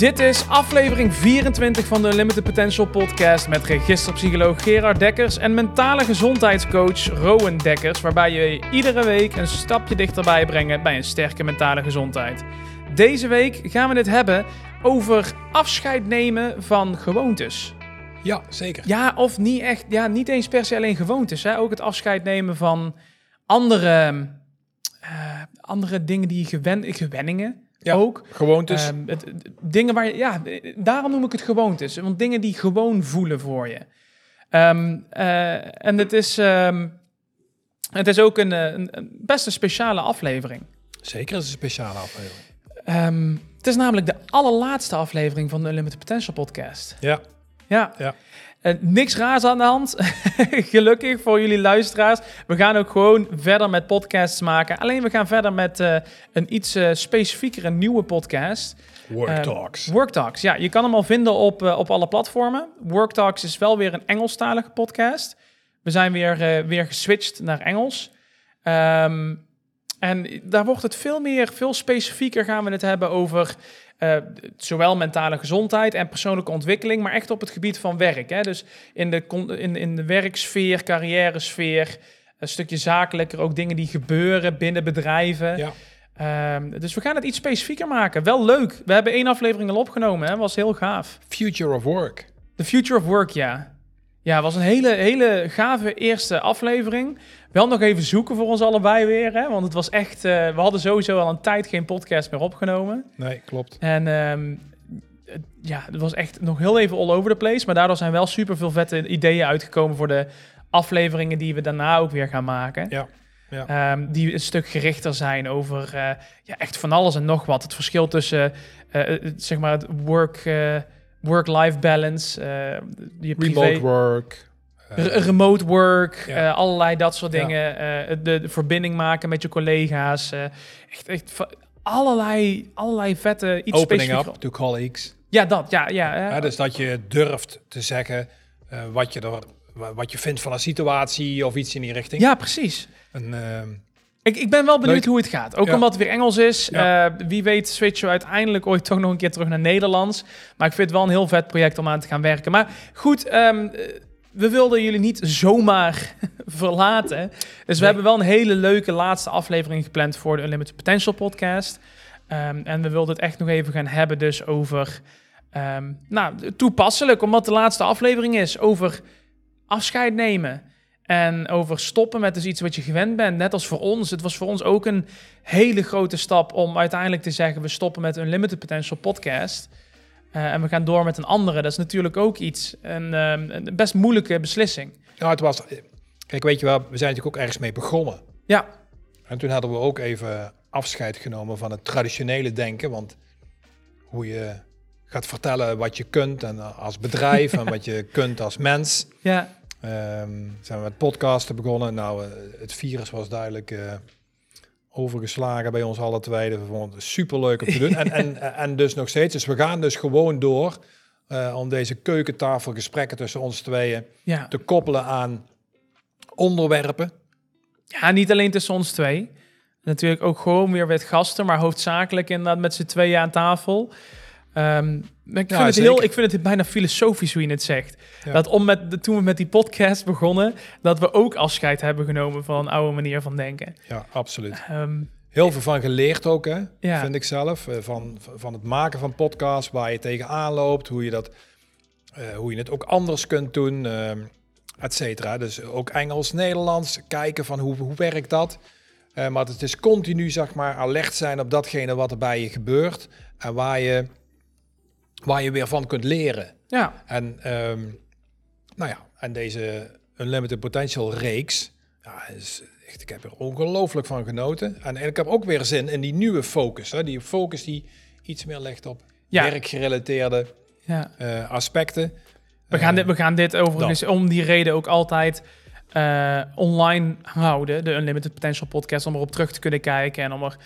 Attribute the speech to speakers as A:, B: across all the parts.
A: Dit is aflevering 24 van de Limited Potential podcast met registerpsycholoog Gerard Dekkers en mentale gezondheidscoach Rowan Dekkers, waarbij je iedere week een stapje dichterbij brengen bij een sterke mentale gezondheid. Deze week gaan we het hebben over afscheid nemen van gewoontes.
B: Ja, zeker.
A: Ja, of niet echt, ja, niet eens per se alleen gewoontes, hè? ook het afscheid nemen van andere, eh, andere dingen die je gewen, gewenningen.
B: Ja,
A: ook.
B: Gewoontes.
A: Ehm, het, het- dingen waar je, ja, daarom noem ik het gewoontes. Want dingen die gewoon voelen voor je. Ehm, eh, en het is, ehm, het is ook een, eh, een, een best een speciale aflevering.
B: zeker is een speciale aflevering.
A: Het is namelijk de allerlaatste aflevering van de Unlimited Potential podcast.
B: Ja,
A: Ja.
B: Ja.
A: Eh, niks raars aan de hand. Gelukkig voor jullie luisteraars. We gaan ook gewoon verder met podcasts maken. Alleen we gaan verder met eh, een iets eh, specifiekere nieuwe podcast.
B: Work
A: Ehm,
B: Talks.
A: Worktalks, ja. Je kan hem al vinden op, op alle platformen. Worktalks is wel weer een Engelstalige podcast. We zijn weer, weer geswitcht naar Engels. Ehm, en daar wordt het veel meer, veel specifieker gaan we het hebben over eh, zowel mentale gezondheid en persoonlijke ontwikkeling, maar echt op het gebied van werk. Hè? Dus in de, in, in de werksfeer, carrière-sfeer, een stukje zakelijker, ook dingen die gebeuren binnen bedrijven.
B: Ja.
A: Ehm, dus we gaan het iets specifieker maken. Wel leuk. We hebben één aflevering al opgenomen. Hè? Was heel gaaf.
B: Future of Work.
A: The Future of Work, ja. Ja, was een hele, hele gave eerste aflevering. Wel nog even zoeken voor ons allebei weer. Hè? Want het was echt... eh, we hadden sowieso al een tijd geen podcast meer opgenomen.
B: Nee, klopt.
A: En ehm, het- ja, het was echt nog heel even all over the place. Maar daardoor zijn wel super veel vette ideeën uitgekomen voor de afleveringen die we daarna ook weer gaan maken.
B: Ja, ja.
A: Ehm, die een stuk gerichter zijn over eh, ja, echt van alles en nog wat. Het verschil tussen eh, zeg maar het work, work-life balance, je privé,
B: Remote work. Eh,
A: re- remote work,
B: Ja.
A: eh, allerlei dat soort dingen. eh, de, de verbinding maken met je collega's. echt, echt allerlei, allerlei vette iets
B: opening up to colleagues.
A: Ja, dat. Ja, ja,
B: Ja, dus dat je durft te zeggen wat, je er, wa- wat je vindt van een situatie of iets in die richting.
A: ja, precies.
B: En, ehm,
A: Ik, ik ben wel benieuwd
B: Leuk.
A: hoe het gaat. Ook
B: Ja.
A: omdat het weer Engels is.
B: Ja.
A: Wie weet switchen we uiteindelijk ooit toch nog een keer terug naar Nederlands. Maar ik vind het wel een heel vet project om aan te gaan werken. Maar goed, eh, we wilden jullie niet zomaar verlaten. Dus we hebben wel een hele leuke laatste aflevering gepland voor de Unlimited Potential podcast. Ehm, en we wilden het echt nog even gaan hebben dus over... ehm, nou, toepasselijk, omdat de laatste aflevering is over afscheid nemen. En over stoppen met dus iets wat je gewend bent. Net als voor ons. Het was voor ons ook een hele grote stap om uiteindelijk te zeggen... we stoppen met een Limited Potential podcast. Eh, en we gaan door met een andere. Dat is natuurlijk ook iets. Een, ehm, een best moeilijke beslissing.
B: nou, het was... Kijk, weet je wel, we zijn natuurlijk ook ergens mee begonnen.
A: Ja,
B: En toen hadden we ook even afscheid genomen van het traditionele denken. Want hoe je gaat vertellen wat je kunt en eh, als bedrijf en wat je kunt als mens.
A: ja,
B: Ehm, zijn we met podcasten begonnen. Nou, eh, het virus was duidelijk overgeslagen bij ons alle twee. We vonden het superleuk om te doen. En, en, en dus nog steeds. Dus we gaan dus gewoon door eh, om deze keukentafelgesprekken tussen ons tweeën
A: ja.
B: te koppelen aan onderwerpen.
A: ja, niet alleen tussen ons twee. Natuurlijk ook gewoon weer met gasten, maar hoofdzakelijk inderdaad met z'n tweeën aan tafel. Ehm, ik,
B: Ja,
A: vind het heel, ik vind het bijna filosofisch hoe je het zegt.
B: Ja.
A: Dat om met, de- toen we met die podcast begonnen, dat we ook afscheid hebben genomen van een oude manier van denken.
B: Ja, absoluut.
A: Ehm,
B: Heel veel van geleerd ook, hè,
A: Ja.
B: vind ik zelf. Eh, Van, van het maken van podcasts, waar je tegenaan loopt, hoe je, dat, eh, hoe je het ook anders kunt doen, eh, et cetera. Dus ook Engels, Nederlands, kijken van hoe, hoe werkt dat. Eh, maar het is continu, zeg maar, alert zijn op datgene wat er bij je gebeurt en waar je, waar je weer van kunt leren.
A: ja,
B: En, ehm, nou ja, en deze Unlimited Potential reeks, ja, is echt, ik heb er ongelooflijk van genoten. En, en ik heb ook weer zin in die nieuwe focus. Hè? Die focus die iets meer legt op
A: Ja.
B: werkgerelateerde
A: ja.
B: eh, aspecten.
A: We, gaan dit, we gaan dit overigens om die reden ook altijd eh, online houden. De Unlimited Potential podcast, om erop terug te kunnen kijken. En om er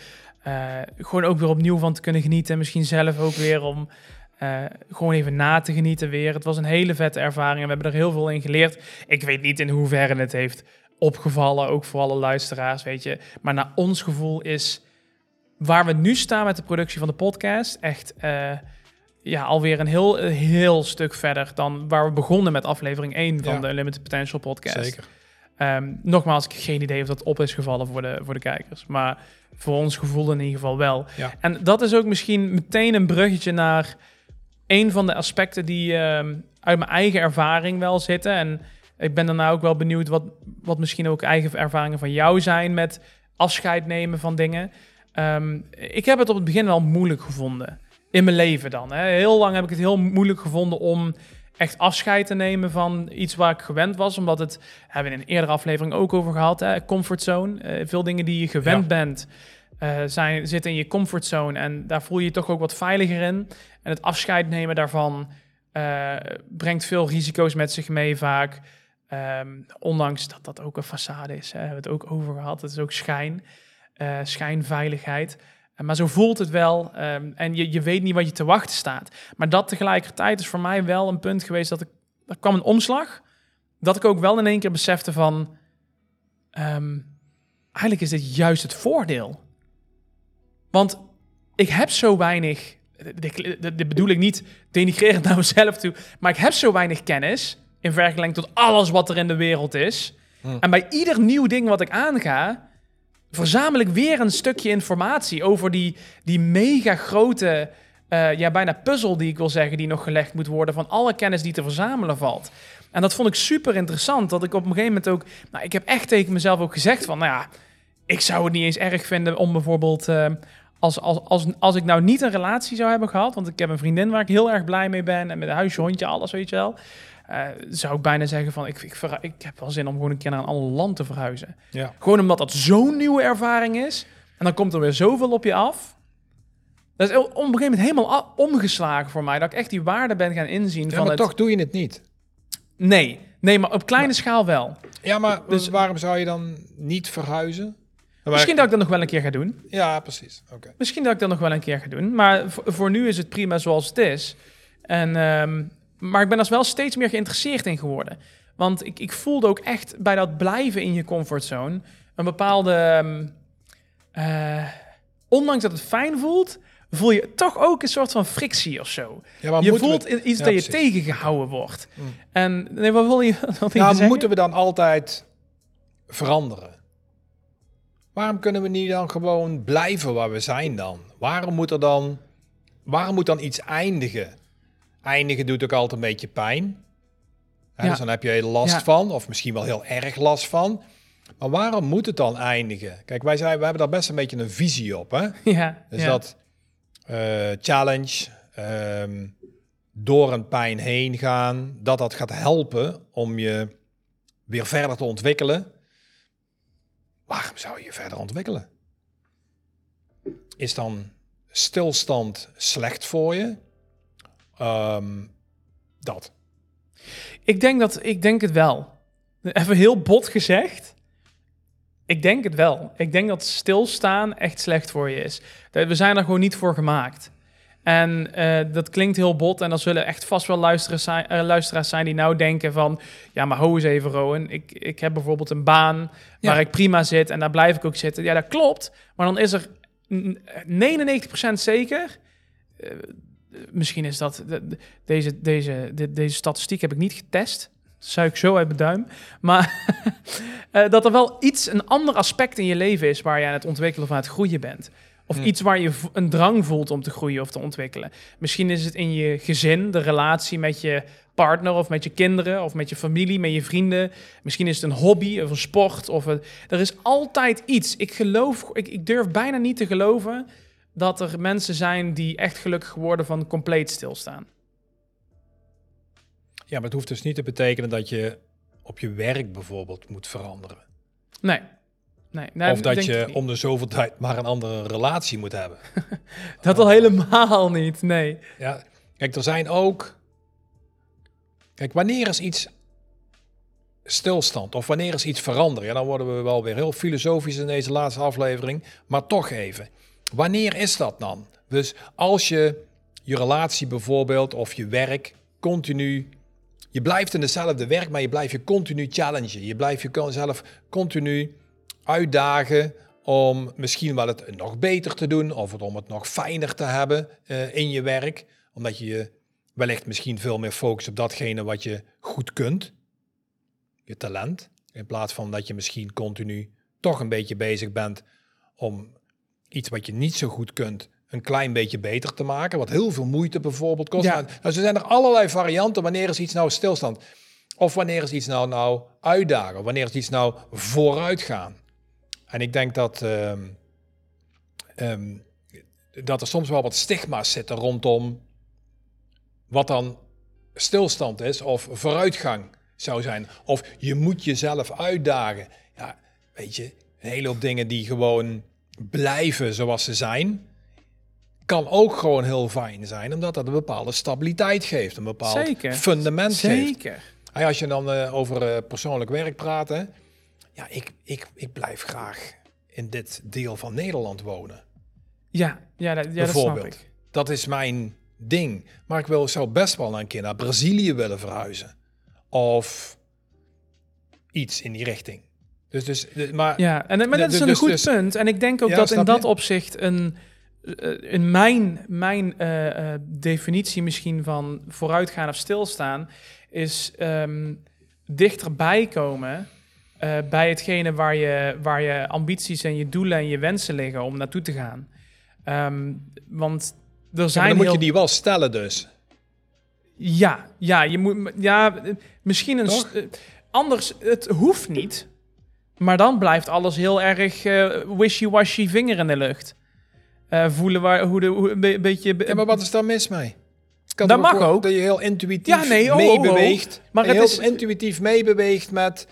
A: eh, gewoon ook weer opnieuw van te kunnen genieten. Misschien zelf ook weer om eh, gewoon even na te genieten weer. Het was een hele vette ervaring en we hebben er heel veel in geleerd. Ik weet niet in hoeverre het heeft opgevallen, ook voor alle luisteraars, weet je. Maar naar ons gevoel is waar we nu staan met de productie van de podcast echt... eh, ja, alweer een heel, heel stuk verder dan waar we begonnen met aflevering 1 van
B: Ja.
A: de Unlimited Potential podcast.
B: Zeker.
A: Ehm, nogmaals, ik heb geen idee of dat op is gevallen voor de, voor de kijkers. Maar voor ons gevoel in ieder geval wel.
B: Ja.
A: En dat is ook misschien meteen een bruggetje naar een van de aspecten die ehm, uit mijn eigen ervaring wel zitten. En ik ben daarna ook wel benieuwd wat, wat misschien ook eigen ervaringen van jou zijn met afscheid nemen van dingen. Ehm, ik heb het op het begin wel moeilijk gevonden. In mijn leven dan. Hè. Heel lang heb ik het heel moeilijk gevonden om echt afscheid te nemen van iets waar ik gewend was. Omdat het, hebben we in een eerdere aflevering ook over gehad, hè, comfortzone. Eh, veel dingen die je gewend
B: Ja.
A: bent, eh, zijn, zitten in je comfortzone. En daar voel je je toch ook wat veiliger in. En het afscheid nemen daarvan eh, brengt veel risico's met zich mee vaak. Ehm, ondanks dat dat ook een façade is. Hè, hebben we het ook over gehad. Het is ook schijn, eh, schijnveiligheid. Eh, maar zo voelt het wel. ehm, en je, je weet niet wat je te wachten staat. Maar dat tegelijkertijd is voor mij wel een punt geweest dat ik... Er kwam een omslag. Dat ik ook wel in één keer besefte van... ehm, eigenlijk is dit juist het voordeel. Want ik heb zo weinig... Dit, bedoel ik niet denigrerend naar mezelf toe. Maar ik heb zo weinig kennis... in vergelijking tot alles wat er in de wereld is.
B: Hmm.
A: En bij ieder nieuw ding wat ik aanga... verzamel ik weer een stukje informatie... over die, die mega grote... eh, ja, bijna puzzel die ik wil zeggen... die nog gelegd moet worden... van alle kennis die te verzamelen valt. En dat vond ik super interessant. Dat ik op een gegeven moment ook... Nou, ik heb echt tegen mezelf ook gezegd van... Nou ja, ik zou het niet eens erg vinden om bijvoorbeeld... eh, als, als, als, als ik nou niet een relatie zou hebben gehad... want ik heb een vriendin waar ik heel erg blij mee ben... en met een huisje, hondje, alles, weet je wel... eh, zou ik bijna zeggen van... Ik, ik, ik heb wel zin om gewoon een keer naar een ander land te verhuizen.
B: Ja.
A: Gewoon omdat dat zo'n nieuwe ervaring is. En dan komt er weer zoveel op je af. Dat is op een gegeven moment helemaal omgeslagen voor mij. Dat ik echt die waarde ben gaan inzien
B: Ja,
A: van
B: maar
A: het...
B: toch doe je het niet.
A: Nee, nee, maar op kleine schaal wel.
B: Ja, maar
A: Dus-
B: waarom zou je dan niet verhuizen?
A: Misschien dat ik dat nog wel een keer ga doen.
B: Ja, precies. Oké.
A: Misschien dat ik dat nog wel een keer ga doen. Maar voor, voor nu is het prima zoals het is. En, ehm, maar ik ben er wel steeds meer geïnteresseerd in geworden. Want ik, ik voelde ook echt bij dat blijven in je comfortzone... een bepaalde... ehm, eh, ondanks dat het fijn voelt... voel je toch ook een soort van frictie of zo.
B: Ja,
A: je voelt
B: we,
A: iets
B: ja,
A: dat je tegengehouden wordt.
B: Mm.
A: En nee, wat wil je, wat wil je
B: nou,
A: zeggen?
B: moeten we dan altijd veranderen? Waarom kunnen we niet dan gewoon blijven waar we zijn dan? Waarom moet er dan, waarom moet dan iets eindigen? Eindigen doet ook altijd een beetje pijn. Hè,
A: Ja.
B: Dus dan heb je last
A: Ja.
B: van, of misschien wel heel erg last van. Maar waarom moet het dan eindigen? Kijk, wij, zijn, we hebben daar best een beetje een visie op. Hè?
A: Ja,
B: Dus
A: ja.
B: dat eh, challenge, ehm, door een pijn heen gaan, dat dat gaat helpen om je weer verder te ontwikkelen. Waarom zou je je verder ontwikkelen? Is dan stilstand slecht voor je? Ehm, dat.
A: Ik denk dat ik denk het wel. Even heel bot gezegd. Ik denk het wel. Ik denk dat stilstaan echt slecht voor je is. We zijn er gewoon niet voor gemaakt. En eh, dat klinkt heel bot. En dan zullen echt vast wel luisteraars zijn, eh, luisteraars zijn die nou denken van... Ja, maar ho eens even, Rowan. Ik, ik heb bijvoorbeeld een baan waar ik prima zit. En daar blijf ik ook zitten. Ja, dat klopt. Maar dan is er n- 99% zeker... eh, misschien is dat... de- de- deze, deze, de- deze statistiek heb ik niet getest. Zuig ik zo uit mijn duim. Maar dat er wel iets, een ander aspect in je leven is... waar je aan het ontwikkelen of aan het groeien bent. Of iets waar je een drang voelt om te groeien of te ontwikkelen. Misschien is het in je gezin, de relatie met je partner of met je kinderen of met je familie, met je vrienden. Misschien is het een hobby of een sport. Of een, er is altijd iets. Ik geloof, ik, ik durf bijna niet te geloven dat er mensen zijn die echt gelukkig worden van compleet stilstaan.
B: Ja, maar het hoeft dus niet te betekenen dat je op je werk bijvoorbeeld moet veranderen.
A: Nee. Nee, nee
B: of dat je om de zoveel tijd maar een andere relatie moet hebben.
A: Dat al helemaal niet, nee.
B: Ja, kijk, er zijn ook. Kijk, wanneer is iets stilstand of wanneer is iets veranderen? Ja, dan worden we wel weer heel filosofisch in deze laatste aflevering, maar toch even. Wanneer is dat dan? Dus als je je relatie bijvoorbeeld of je werk continu. Je blijft in dezelfde werk, maar je blijft je continu challengen. Je blijft jezelf continu uitdagen om misschien wel het nog beter te doen of het, om het nog fijner te hebben eh, in je werk. Omdat je je wellicht misschien veel meer focust op datgene wat je goed kunt. Je talent. In plaats van dat je misschien continu toch een beetje bezig bent om iets wat je niet zo goed kunt een klein beetje beter te maken. Wat heel veel moeite bijvoorbeeld kost.
A: Ja.
B: Nou, dus er zijn er allerlei varianten. Wanneer is iets nou stilstand? Of wanneer is iets nou, nou uitdagen? Wanneer is iets nou vooruit gaan? En ik denk dat, ehm, ehm, dat er soms wel wat stigma's zitten rondom wat dan stilstand is of vooruitgang zou zijn. Of je moet jezelf uitdagen. Ja, weet je, een hele hoop dingen die gewoon blijven zoals ze zijn, kan ook gewoon heel fijn zijn, omdat dat een bepaalde stabiliteit geeft, een bepaald
A: Zeker.
B: fundament geeft.
A: Zeker.
B: Hey, als je dan eh, over eh, persoonlijk werk praat, hè, ja, ik, ik, ik blijf graag in dit deel van Nederland wonen.
A: Ja, ja, dat, ja dat snap
B: bijvoorbeeld.
A: ik.
B: Dat is mijn ding. Maar ik wil, zou best wel een keer naar Brazilië willen verhuizen. Of iets in die richting. Dus, dus, maar
A: Ja, en, maar dat
B: Dus-
A: is een
B: dus-
A: goed
B: dus-
A: punt. En ik denk ook
B: Ja,
A: dat in dat
B: je?
A: opzicht een, eh, in mijn, mijn definitie misschien van vooruitgaan of stilstaan, is ehm, dichterbij komen eh, bij hetgene waar je, waar je ambities en je doelen en je wensen liggen om naartoe te gaan. Ehm, want er
B: Ja,
A: zijn
B: dan moet je die wel stellen dus.
A: Ja, ja, je moet, ja, misschien een.
B: Toch?
A: eh, anders, het hoeft niet. Maar dan blijft alles heel erg eh, wishy-washy vinger in de lucht. Voelen waar, hoe de, hoe, een be- beetje.
B: Ja, maar wat is daar mis mee? Het Kan
A: Dat mag ook.
B: Dat je heel intuïtief
A: Ja, nee, oh, oh, oh.
B: meebeweegt.
A: Maar
B: Maar
A: het
B: heel
A: is-
B: intuïtief meebeweegt met,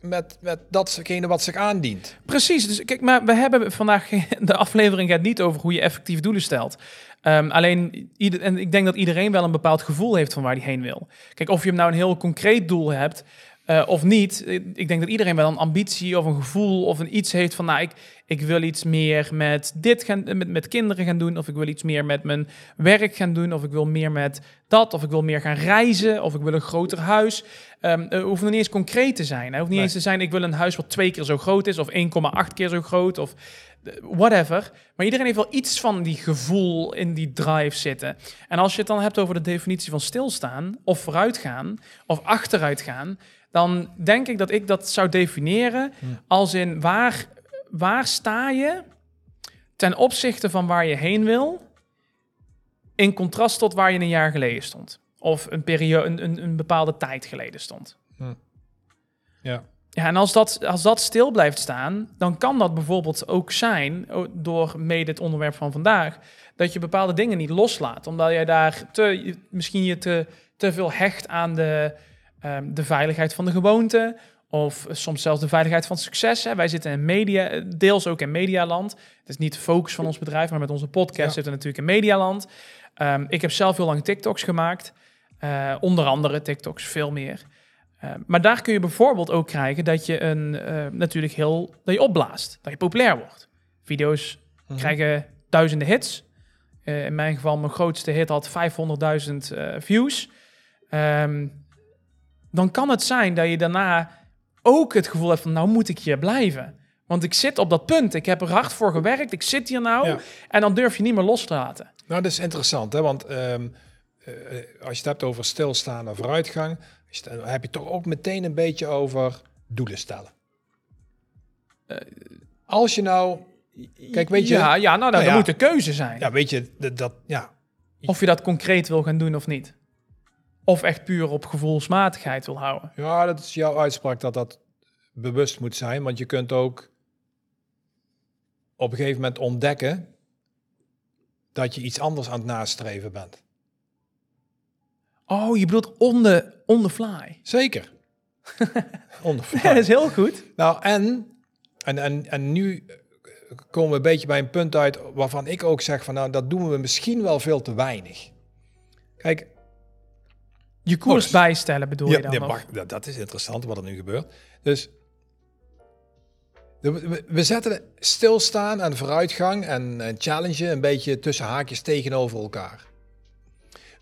B: met, met datgene wat zich aandient.
A: Precies, dus kijk, maar we hebben vandaag de aflevering gaat niet over hoe je effectief doelen stelt. Ehm, alleen, ieder, en ik denk dat iedereen wel een bepaald gevoel heeft van waar hij heen wil. Kijk, of je hem nou een heel concreet doel hebt eh, of niet. eh, Ik denk dat iedereen wel een ambitie of een gevoel of een iets heeft van, nou, ik, ik wil iets meer met dit gaan, met, met kinderen gaan doen, of ik wil iets meer met mijn werk gaan doen, of ik wil meer met dat, of ik wil meer gaan reizen, of ik wil een groter huis. Ehm het hoeft nog niet eens concreet te zijn. Het hoeft niet
B: Nee.
A: eens te zijn, ik wil een huis wat twee keer zo groot is, of 1,8 keer zo groot, of eh, whatever. Maar iedereen heeft wel iets van die gevoel in die drive zitten. En als je het dan hebt over de definitie van stilstaan, of vooruitgaan, of achteruitgaan, dan denk ik dat ik dat zou definiëren als in waar, waar sta je ten opzichte van waar je heen wil, in contrast tot waar je een jaar geleden stond. Of een, periode, een, een, een bepaalde tijd geleden stond.
B: Ja.
A: Ja, en als dat, als dat stil blijft staan, dan kan dat bijvoorbeeld ook zijn, door mede het onderwerp van vandaag, dat je bepaalde dingen niet loslaat. Omdat jij daar te, misschien je te, te veel hecht aan de, ehm, de veiligheid van de gewoonte. Of soms zelfs de veiligheid van succes. Hè. Wij zitten in media, eh, deels ook in medialand. Het is niet de focus van ons bedrijf, maar met onze podcast
B: Ja.
A: zitten we natuurlijk in medialand. Ehm, ik heb zelf heel lang TikToks gemaakt. Eh, onder andere TikToks, veel meer. Eh, maar daar kun je bijvoorbeeld ook krijgen dat je een, natuurlijk heel, dat je opblaast, dat je populair wordt. Video's
B: Mhm.
A: krijgen duizenden hits. Eh, in mijn geval, mijn grootste hit had 500.000 eh, views. Ehm, dan kan het zijn dat je daarna ook het gevoel hebt van, nou moet ik hier blijven. Want ik zit op dat punt, ik heb er hard voor gewerkt, ik zit hier nou.
B: Ja.
A: En dan durf je niet meer los te laten.
B: Nou, dat is interessant, hè? want ehm, eh, als je het hebt over stilstaan en vooruitgang, het- dan heb je toch ook meteen een beetje over doelen stellen.
A: Eh,
B: als je nou, kijk, weet je,
A: Ja, ja nou,
B: Nou
A: dat
B: ja.
A: moet een keuze zijn.
B: ja, weet je, dat, dat ja,
A: Of je dat concreet wil gaan doen of niet. Of echt puur op gevoelsmatigheid wil houden.
B: ja, dat is jouw uitspraak dat dat bewust moet zijn, want je kunt ook op een gegeven moment ontdekken dat je iets anders aan het nastreven bent.
A: Oh, je bedoelt on the, on the fly.
B: Zeker. Onder-
A: Ja, dat is heel goed.
B: Nou, en, en, en, en nu komen we een beetje bij een punt uit waarvan ik ook zeg van nou, dat doen we misschien wel veel te weinig. Kijk,
A: Je koers
B: Oh,
A: bijstellen bedoel je dan?
B: ja, dat, dat is interessant wat er nu gebeurt. Dus we, zetten stilstaan en vooruitgang en, en challenge een beetje tussen haakjes tegenover elkaar.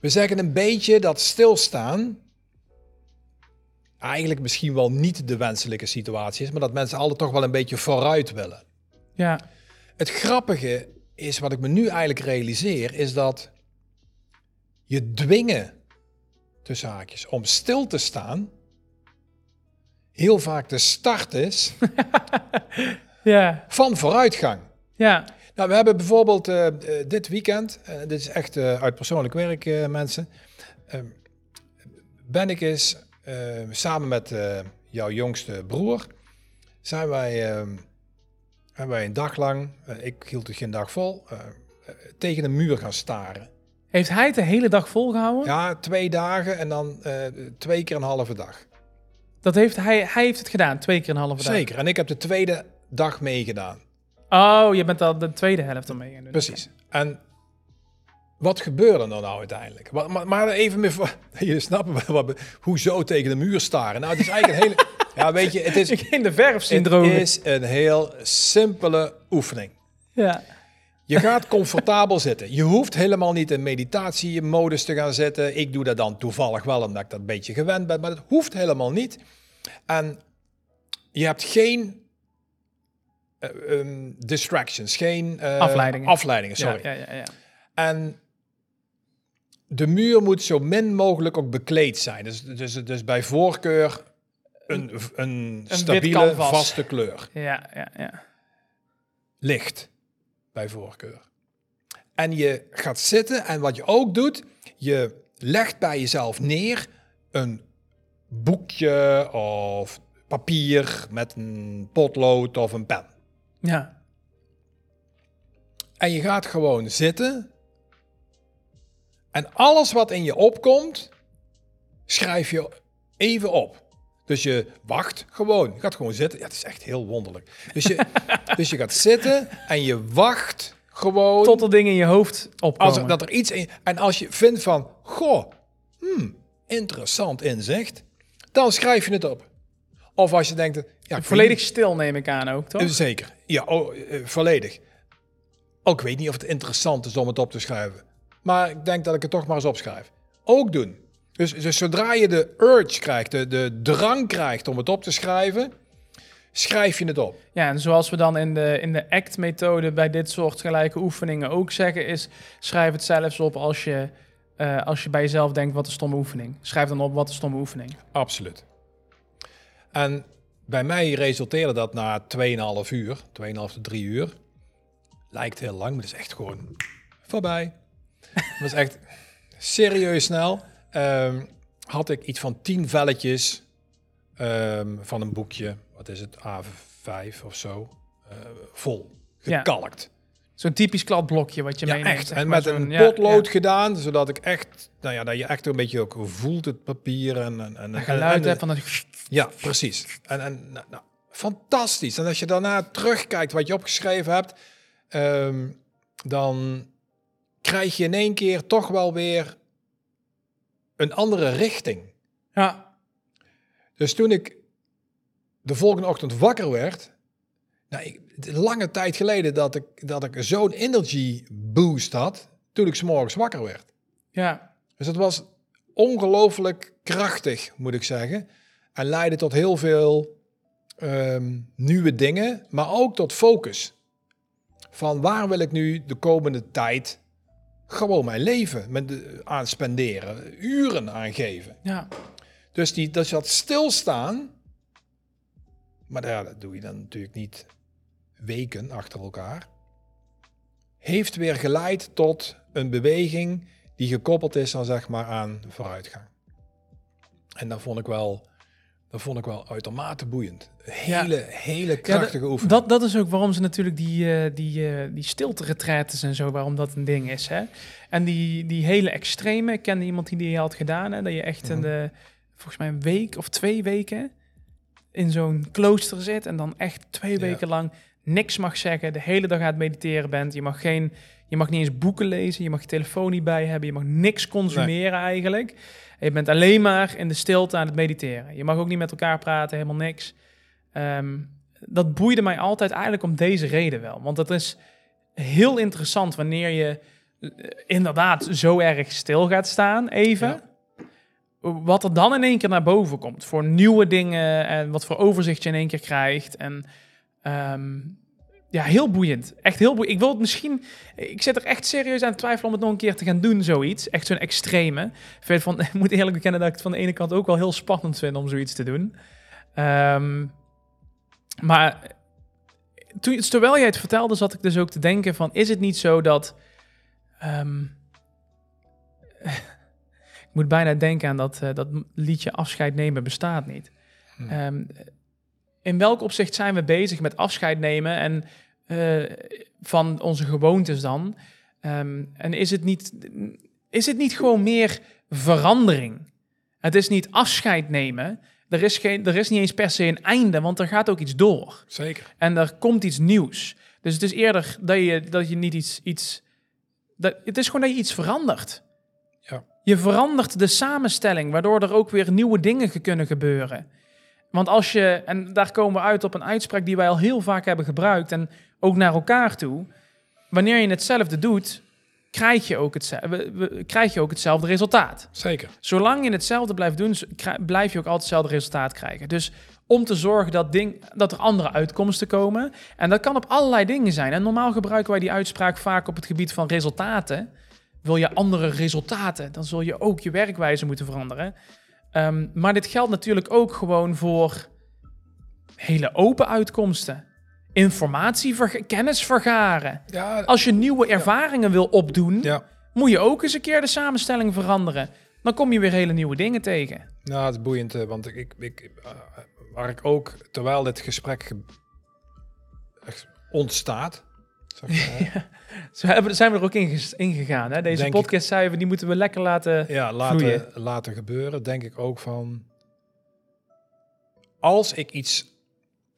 B: We zeggen een beetje dat stilstaan eigenlijk misschien wel niet de wenselijke situatie is, maar dat mensen altijd toch wel een beetje vooruit willen.
A: Ja,
B: Het grappige is, wat ik me nu eigenlijk realiseer, is dat je dwingen, tussen haakjes, om stil te staan, heel vaak de start is
A: Ja,
B: van vooruitgang.
A: ja,
B: Nou, we hebben bijvoorbeeld eh, eh, dit weekend, eh, dit is echt uit persoonlijk werk, mensen, eh, ben ik eens eh, samen met jouw jongste broer, zijn wij, eh, hebben wij een dag lang, ik hield het geen dag vol, tegen een muur gaan staren.
A: Heeft hij het de hele dag volgehouden?
B: Ja, twee dagen en dan eh, twee keer een halve dag.
A: Dat heeft hij, hij heeft het gedaan, twee keer een halve dag.
B: Zeker. En ik heb de tweede dag meegedaan.
A: Oh, je bent al de tweede helft ermee gaan doen.
B: Precies. En wat gebeurde er nou uiteindelijk? Maar, maar, even meer voor, je snapt wat, hoezo tegen de muur staren. Nou, het is eigenlijk een hele... Ja, weet je, het is,
A: in de verf zien
B: het is een heel simpele oefening.
A: Ja.
B: Je gaat comfortabel zitten. Je hoeft helemaal niet in meditatiemodus te gaan zitten. Ik doe dat dan toevallig wel, omdat ik dat een beetje gewend ben. Maar dat hoeft helemaal niet. En je hebt geen eh, ehm, distractions, geen eh,
A: Afleidingen.
B: afleidingen sorry.
A: Ja, ja, ja, ja.
B: En de muur moet zo min mogelijk ook bekleed zijn. Dus, dus, dus bij voorkeur een, een,
A: wit
B: stabiele, vaste kleur.
A: Ja, ja, ja.
B: Licht, bij voorkeur. En je gaat zitten en wat je ook doet, je legt bij jezelf neer een boekje of papier met een potlood of een pen.
A: Ja,
B: En je gaat gewoon zitten. En alles wat in je opkomt, schrijf je even op. Dus je wacht gewoon. Je gaat gewoon zitten. Ja, het is echt heel wonderlijk. Dus je, dus je gaat zitten en je wacht gewoon.
A: tot er dingen in je hoofd opkomen.
B: als er, dat er iets in. En als je vindt van, goh, hmm, interessant inzicht, dan schrijf je het op. Of als je denkt, ja,
A: Volledig stil neem ik aan ook, toch?
B: weet- Zeker. Ja, oh, eh, volledig. Ook weet niet of het interessant is om het op te schrijven. Maar ik denk dat ik het toch maar eens opschrijf. Ook doen. Dus, dus zodra je de urge krijgt, de, de drang krijgt om het op te schrijven, schrijf je het op.
A: Ja, en zoals we dan in de, in de ACT-methode bij dit soort gelijke oefeningen ook zeggen, is schrijf het zelfs op als je, eh, als je bij jezelf denkt, wat een stomme oefening. Schrijf dan op, wat een stomme oefening.
B: Absoluut. En bij mij resulteerde dat na 2,5 uur, 2,5 tot 3 uur. Lijkt heel lang, maar het is echt gewoon voorbij. Dat is echt serieus snel. Ehm, had ik iets van 10 velletjes ehm, van een boekje, wat is het, A5 of zo, eh, vol.
A: Ja.
B: Gekalkt.
A: Zo'n typisch kladblokje wat je
B: Ja,
A: meeneemt.
B: echt. En met een potlood
A: ja.
B: gedaan, zodat ik echt, nou ja, dat je echt een beetje ook voelt het papier en, en, en
A: geluid
B: en-
A: van dat...
B: ja, precies. En, en nou, nou, fantastisch. En als je daarna terugkijkt wat je opgeschreven hebt, ehm, dan krijg je in één keer toch wel weer een andere richting.
A: Ja,
B: Dus toen ik de volgende ochtend wakker werd, nou, ik, lange tijd geleden dat ik, dat ik zo'n energy boost had, toen ik 's morgens wakker werd.
A: ja,
B: Dus het was ongelooflijk krachtig, moet ik zeggen. En leidde tot heel veel ehm, nieuwe dingen, maar ook tot focus. Van waar wil ik nu de komende tijd gewoon mijn leven met de, aan spenderen, uren aan geven.
A: ja.
B: Dus die, dat je dat stilstaan, maar ja, dat doe je dan natuurlijk niet weken achter elkaar, heeft weer geleid tot een beweging die gekoppeld is dan zeg maar aan vooruitgang. En dat vond ik wel, dat vond ik wel uitermate boeiend. Hele, hele
A: Ja,
B: krachtige
A: dat-
B: oefening.
A: Dat, dat is ook waarom ze natuurlijk die, eh die, eh die stilte-retretes en zo, waarom dat een ding is. Hè? En die, die hele extreme, ik kende iemand die die had gedaan, hè? dat je echt in
B: Mhm.
A: de, volgens mij een week of twee weken in zo'n klooster zit en dan echt twee
B: Ja.
A: weken lang niks mag zeggen, de hele dag aan het mediteren bent. Je mag, geen, je mag niet eens boeken lezen, je mag je telefoon niet bij hebben, je mag niks consumeren eigenlijk. Je bent alleen maar in de stilte aan het mediteren. Je mag ook niet met elkaar praten, helemaal niks. Ehm, dat boeide mij altijd eigenlijk om deze reden wel. Want dat is heel interessant wanneer je eh, inderdaad zo erg stil gaat staan, even.
B: Ja.
A: Wat er dan in één keer naar boven komt. Voor nieuwe dingen en wat voor overzicht je in één keer krijgt. En ehm, ja, heel boeiend. Echt heel boeiend. Ik wil het misschien... Ik zit er echt serieus aan twijfelen om het nog een keer te gaan doen, zoiets. Echt zo'n extreme. Ik, van, ik moet eerlijk bekennen dat ik het van de ene kant ook wel heel spannend vind om zoiets te doen. Ehm, maar toen, terwijl jij het vertelde, zat ik dus ook te denken van... Is het niet zo dat... ehm, ik moet bijna denken aan dat, eh, dat liedje Afscheid nemen bestaat niet.
B: Hm.
A: Ehm, in welk opzicht zijn we bezig met afscheid nemen en eh, van onze gewoontes dan? Ehm, en is het, niet, is het niet gewoon meer verandering? Het is niet afscheid nemen. Er is, geen, er is niet eens per se een einde, want er gaat ook iets door.
B: Zeker.
A: En er komt iets nieuws. Dus het is eerder dat je, dat je niet iets... iets dat, het is gewoon dat je iets verandert.
B: Ja.
A: Je verandert de samenstelling, waardoor er ook weer nieuwe dingen kunnen gebeuren. Want als je, en daar komen we uit op een uitspraak die wij al heel vaak hebben gebruikt en ook naar elkaar toe. Wanneer je hetzelfde doet, krijg je ook, hetzelfde, krijg je ook hetzelfde resultaat.
B: Zeker.
A: Zolang je hetzelfde blijft doen, blijf je ook altijd hetzelfde resultaat krijgen. Dus om te zorgen dat, ding, dat er andere uitkomsten komen. En dat kan op allerlei dingen zijn. En normaal gebruiken wij die uitspraak vaak op het gebied van resultaten. Wil je andere resultaten, dan zul je ook je werkwijze moeten veranderen. Ehm, maar dit geldt natuurlijk ook gewoon voor hele open uitkomsten. Informatie, kennis vergaren.
B: Ja,
A: Als je nieuwe ervaringen wil opdoen,
B: ja.
A: moet je ook eens een keer de samenstelling veranderen. Dan kom je weer hele nieuwe dingen tegen.
B: Nou, het is boeiend, eh, want ik, ik, eh, waar ik ook, terwijl dit gesprek ge- ontstaat, zeg maar,
A: Zo hebben, zijn we er ook in, ges- in gegaan. Hè? Deze
B: Denk ik.
A: podcast zeiden we, die moeten we lekker laten...
B: ja, laten,
A: Vloeien.
B: laten gebeuren, denk ik ook van, als ik iets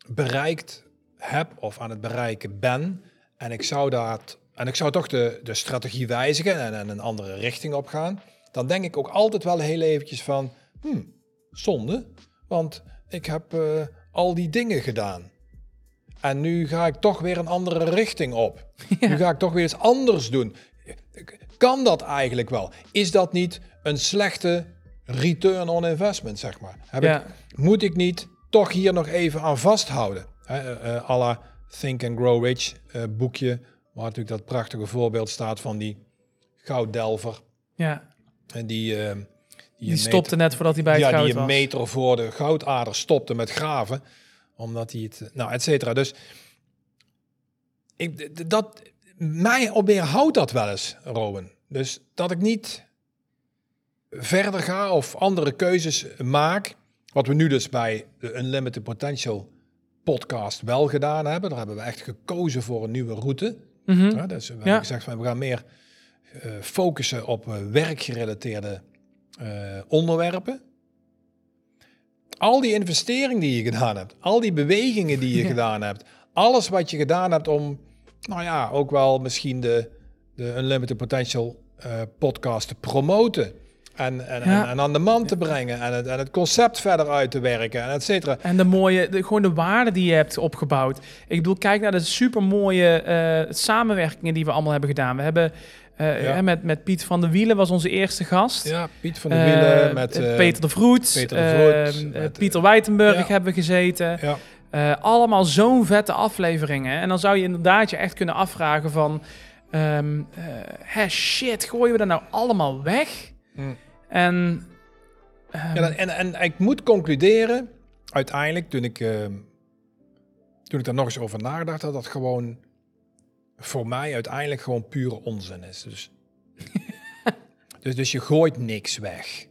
B: bereikt heb of aan het bereiken ben, en ik zou dat, en ik zou toch de, de strategie wijzigen en, en een andere richting op gaan, dan denk ik ook altijd wel heel eventjes van, hmm, zonde, want ik heb eh, al die dingen gedaan. En nu ga ik toch weer een andere richting op. Nu ga ik toch weer iets anders doen. Kan dat eigenlijk wel? Is dat niet een slechte return on investment, zeg maar? Heb
A: Ja.
B: ik, moet ik niet toch hier nog even aan vasthouden? Hè, eh, eh, à la Think and Grow Rich eh, boekje, waar natuurlijk dat prachtige voorbeeld staat van die gouddelver.
A: Ja,
B: En die,
A: die stopte net voordat hij bij het
B: ja,
A: goud
B: die een meter voor de goudader stopte met graven. Omdat hij het... Nou, et cetera. Dus... Ik, dat, mij op houdt dat wel eens, Rowan. Dus dat ik niet verder ga of andere keuzes maak. Wat we nu dus bij de Unlimited Potential podcast wel gedaan hebben. Daar hebben we echt gekozen voor een nieuwe route.
A: Mhm.
B: Ja, dus we
A: Ja.
B: hebben gezegd, van, we gaan meer eh, focussen op eh, werkgerelateerde eh, onderwerpen. Al die investering die je gedaan hebt, al die bewegingen die je
A: Ja.
B: gedaan hebt, alles wat je gedaan hebt om, nou ja, ook wel misschien de, de Unlimited Potential eh, podcast te promoten. En, en,
A: Ja.
B: en, en aan de man te brengen en het, en het concept verder uit te werken en et cetera.
A: En de mooie, de, gewoon de waarde die je hebt opgebouwd. Ik bedoel, kijk naar de supermooie eh samenwerkingen die we allemaal hebben gedaan. We hebben eh,
B: Ja.
A: met, met Piet van der Wielen was onze eerste gast.
B: Ja, Piet van de
A: Eh,
B: Wielen met...
A: eh,
B: eh,
A: Peter de Vroet.
B: Peter de Vroet,
A: eh,
B: met,
A: Pieter Wijtenburg
B: ja.
A: hebben we gezeten.
B: Ja,
A: Eh, allemaal zo'n vette afleveringen. En dan zou je inderdaad je echt kunnen afvragen van... ehm eh, hè, shit, gooien we dat nou allemaal weg?
B: Mm.
A: En... ehm,
B: Ja, dan- en, en ik moet concluderen, uiteindelijk, toen ik, eh, toen ik daar nog eens over nadacht, dat dat gewoon voor mij uiteindelijk gewoon pure onzin is. Dus, dus, dus je gooit niks weg.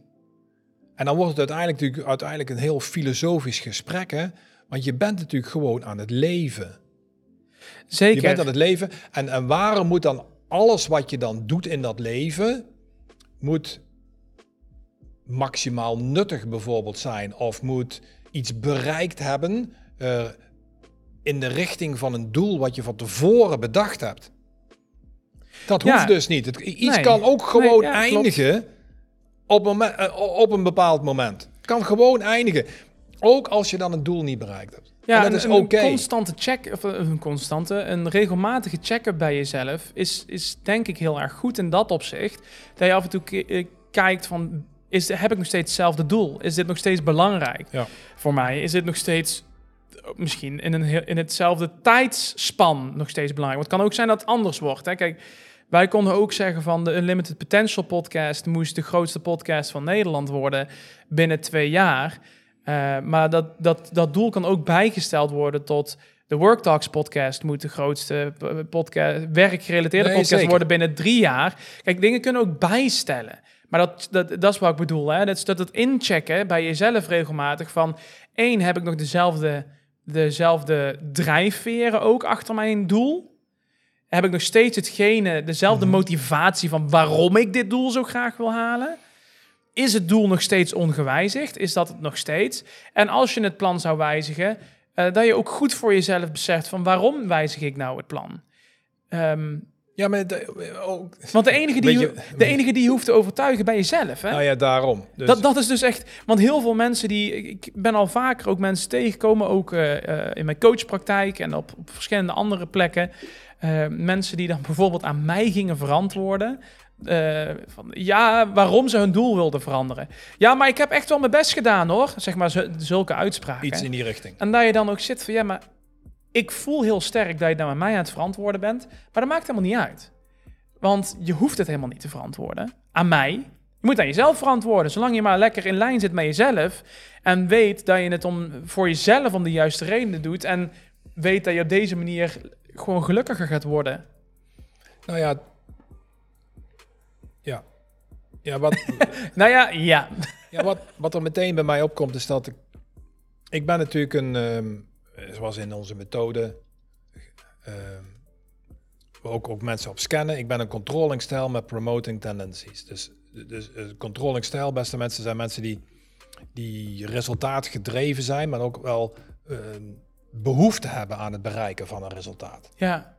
B: En dan wordt het uiteindelijk, natuurlijk, uiteindelijk een heel filosofisch gesprek, hè? Want je bent natuurlijk gewoon aan het leven.
A: zeker.
B: Je bent aan het leven. En, en waarom moet dan alles wat je dan doet in dat leven, moet maximaal nuttig bijvoorbeeld zijn, of moet iets bereikt hebben eh, in de richting van een doel wat je van tevoren bedacht hebt. Dat
A: Ja.
B: hoeft dus niet. Het, iets
A: Nee.
B: kan ook gewoon
A: Nee, ja, klopt.
B: eindigen op, momen- eh, op een bepaald moment. Het kan gewoon eindigen. Ook als je dan een doel niet bereikt hebt.
A: Ja,
B: en dat
A: een-
B: is
A: een, constante check, of een een constante, een regelmatige check-up bij jezelf is, is denk ik heel erg goed in dat opzicht. Dat je af en toe eh, kijkt van, is, heb ik nog steeds hetzelfde doel? Is dit nog steeds belangrijk
B: Ja.
A: voor mij? Is dit nog steeds misschien in, een, in hetzelfde tijdsspan nog steeds belangrijk. Want het kan ook zijn dat het anders wordt. Hè? Kijk, wij konden ook zeggen van de Unlimited Potential podcast moest de grootste podcast van Nederland worden binnen twee jaar. Eh, maar dat, dat, dat doel kan ook bijgesteld worden tot de Work Talks podcast moet de grootste podcast, werkgerelateerde
B: Nee,
A: podcast
B: zeker.
A: worden binnen drie jaar. Kijk, dingen kunnen ook bijstellen. Maar dat, dat, dat is wat ik bedoel. Hè? Dat is dat het inchecken bij jezelf regelmatig van... één, heb ik nog dezelfde, dezelfde drijfveren ook achter mijn doel? Heb ik nog steeds hetgene, dezelfde
B: Mhm.
A: motivatie van waarom ik dit doel zo graag wil halen? Is het doel nog steeds ongewijzigd? Is dat het nog steeds? En als je het plan zou wijzigen, eh, dat je ook goed voor jezelf beseft van waarom wijzig ik nou het plan? Ehm,
B: Ja, maar de- ook,
A: want de enige, die, je, de enige die je hoeft te overtuigen ben jezelf. Hè?
B: nou ja, daarom. Dus,
A: Dat, dat is dus echt, want heel veel mensen die, ik ben al vaker ook mensen tegengekomen, ook eh, eh, in mijn coachpraktijk en op, op verschillende andere plekken. Eh, mensen die dan bijvoorbeeld aan mij gingen verantwoorden. van, ja, waarom ze hun doel wilden veranderen. Ja, maar ik heb echt wel mijn best gedaan hoor. Zeg maar zu- zulke uitspraken.
B: iets in die richting.
A: En dat je dan ook zit van ja, maar ik voel heel sterk dat je nou met mij aan het verantwoorden bent. Maar dat maakt helemaal niet uit. Want je hoeft het helemaal niet te verantwoorden. Aan mij. Je moet aan jezelf verantwoorden. Zolang je maar lekker in lijn zit met jezelf. En weet dat je het om, voor jezelf om de juiste redenen doet. En weet dat je op deze manier gewoon gelukkiger gaat worden.
B: Nou ja. Ja. Ja, wat,
A: Nou ja, ja.
B: ja wat, wat er meteen bij mij opkomt is dat ik... Ik ben natuurlijk een... ehm, zoals in onze methode... ehm, we ook, ook mensen op scannen. Ik ben een controlling stijl met promoting tendencies. Dus, dus eh, controlling stijl, beste mensen, zijn mensen die, die resultaatgedreven zijn, maar ook wel ehm, behoefte hebben aan het bereiken van een resultaat.
A: Ja,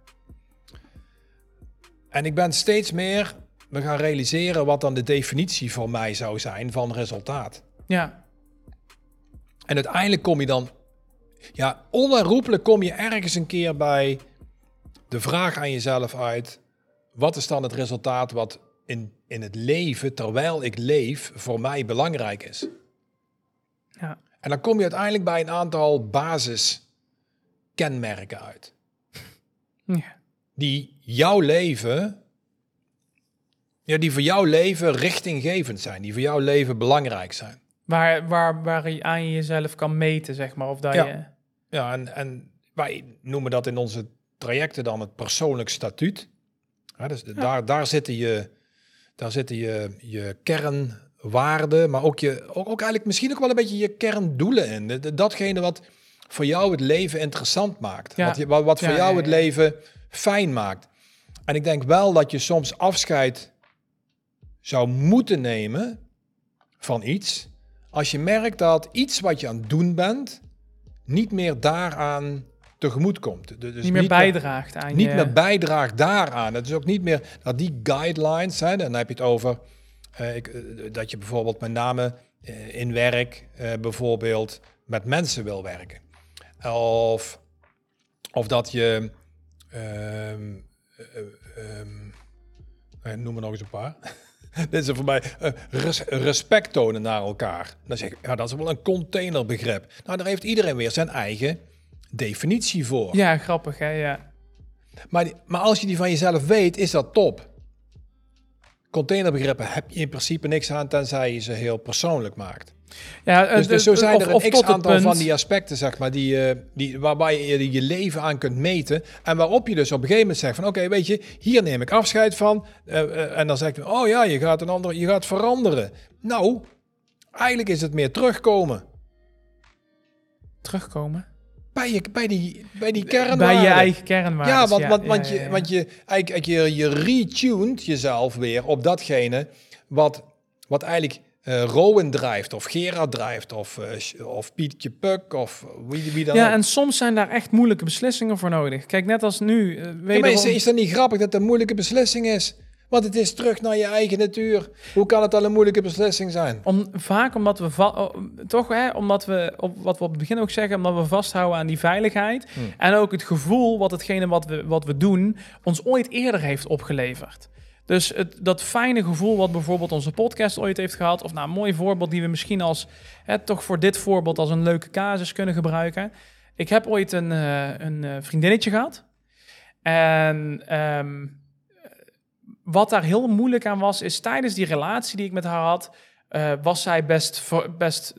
B: En ik ben steeds meer we gaan realiseren wat dan de definitie voor mij zou zijn van resultaat.
A: ja,
B: En uiteindelijk kom je dan, ja, onherroepelijk kom je ergens een keer bij de vraag aan jezelf uit: wat is dan het resultaat wat in, in het leven, terwijl ik leef, voor mij belangrijk is?
A: ja.
B: En dan kom je uiteindelijk bij een aantal basiskenmerken uit.
A: ja.
B: die jouw leven, ja, die voor jouw leven richtinggevend zijn, die voor jouw leven belangrijk zijn.
A: Waar, waar, waar je aan jezelf kan meten, zeg maar. Of dat
B: Ja.
A: je...
B: Ja, en, en wij noemen dat in onze trajecten dan het persoonlijk statuut. Ja, dus daar, daar zitten je, daar zitten je, je kernwaarden, maar ook, je, ook, ook eigenlijk misschien ook wel een beetje je kerndoelen in. Datgene wat voor jou het leven interessant maakt.
A: Ja.
B: Wat, je, wat, wat voor jou het leven fijn maakt. En ik denk wel dat je soms afscheid zou moeten nemen van iets. Als je merkt dat iets wat je aan het doen bent, niet meer daaraan tegemoet komt. Dus
A: niet meer bijdraagt aan
B: niet
A: je...
B: meer bijdraagt daaraan. Het is ook niet meer dat die guidelines zijn. Dan heb je het over eh, ik, eh, dat je bijvoorbeeld met name eh, in werk bijvoorbeeld met mensen wil werken. Of, of dat je ehm, eh, ehm, eh, noem maar nog eens een paar. Dit is voor mij eh, res- respect tonen naar elkaar. Dan zeg ik, ja, dat is wel een containerbegrip. Nou, daar heeft iedereen weer zijn eigen definitie voor.
A: Ja, grappig, hè? Ja.
B: Maar, die- maar als je die van jezelf weet, is dat top. Containerbegrippen heb je in principe niks aan, tenzij je ze heel persoonlijk maakt.
A: Ja, eh,
B: Dus, dus zo zijn
A: of-
B: er een x-aantal van die aspecten, zeg maar, die, eh, die, waarbij je je leven aan kunt meten. En waarop je dus op een gegeven moment zegt van, oké, weet je, hier neem ik afscheid van. Eh, en dan zeg je, oh ja, je gaat een ander, je gaat veranderen. Nou, eigenlijk is het meer terugkomen.
A: terugkomen.
B: Bij, je, bij die, bij die kernwaarden.
A: Bij je eigen kernwaarden.
B: Ja, want, want, want,
A: ja,
B: je, want je, eigenlijk, je, je retuned jezelf weer op datgene wat, wat eigenlijk eh Rowan drijft, of Gerard drijft, of, eh, of Pietje Puk, of wie, wie dan
A: Ja,
B: ook.
A: en soms zijn daar echt moeilijke beslissingen voor nodig. Kijk, net als nu.
B: Ja,
A: wederom-
B: is, is dat niet grappig dat het een moeilijke beslissing is? Want het is terug naar je eigen natuur. Hoe kan het al een moeilijke beslissing zijn?
A: Om, vaak omdat we, oh, toch hè, omdat we, op, wat we op het begin ook zeggen, omdat we vasthouden aan die veiligheid.
B: Hmm.
A: En ook het gevoel wat hetgene wat we, wat we doen ons ooit eerder heeft opgeleverd. Dus het, dat fijne gevoel wat bijvoorbeeld onze podcast ooit heeft gehad, of nou een mooi voorbeeld die we misschien als, hè, toch voor dit voorbeeld als een leuke casus kunnen gebruiken. Ik heb ooit een, eh, een eh, vriendinnetje gehad. En ehm, wat daar heel moeilijk aan was, is tijdens die relatie die ik met haar had, eh, was zij best, ver- best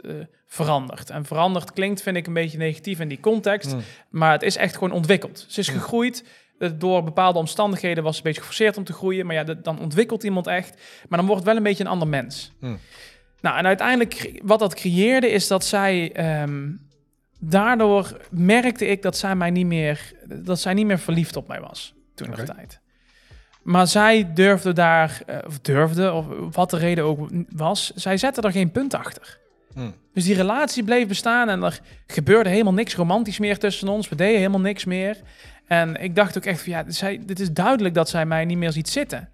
A: veranderd. En veranderd klinkt, vind ik, een beetje negatief in die context.
B: Mm.
A: Maar het is echt gewoon ontwikkeld. Ze is
B: Mm.
A: gegroeid. Door bepaalde omstandigheden was een beetje geforceerd om te groeien. Maar ja, dat- dan ontwikkelt iemand echt. Maar dan wordt het wel een beetje een ander mens.
B: Mm.
A: Nou, en uiteindelijk, wat dat creëerde, is dat zij... ehm, daardoor merkte ik dat zij mij niet meer... dat zij niet meer verliefd op mij was. Toen nog
B: Oké.
A: tijd. Maar zij durfde daar... eh, of durfde, of wat de reden ook was... zij zette er geen punt achter.
B: Hm.
A: Dus die relatie bleef bestaan en er gebeurde helemaal niks romantisch meer tussen ons. We deden helemaal niks meer. En ik dacht ook echt van ja, zij, dit is duidelijk dat zij mij niet meer ziet zitten.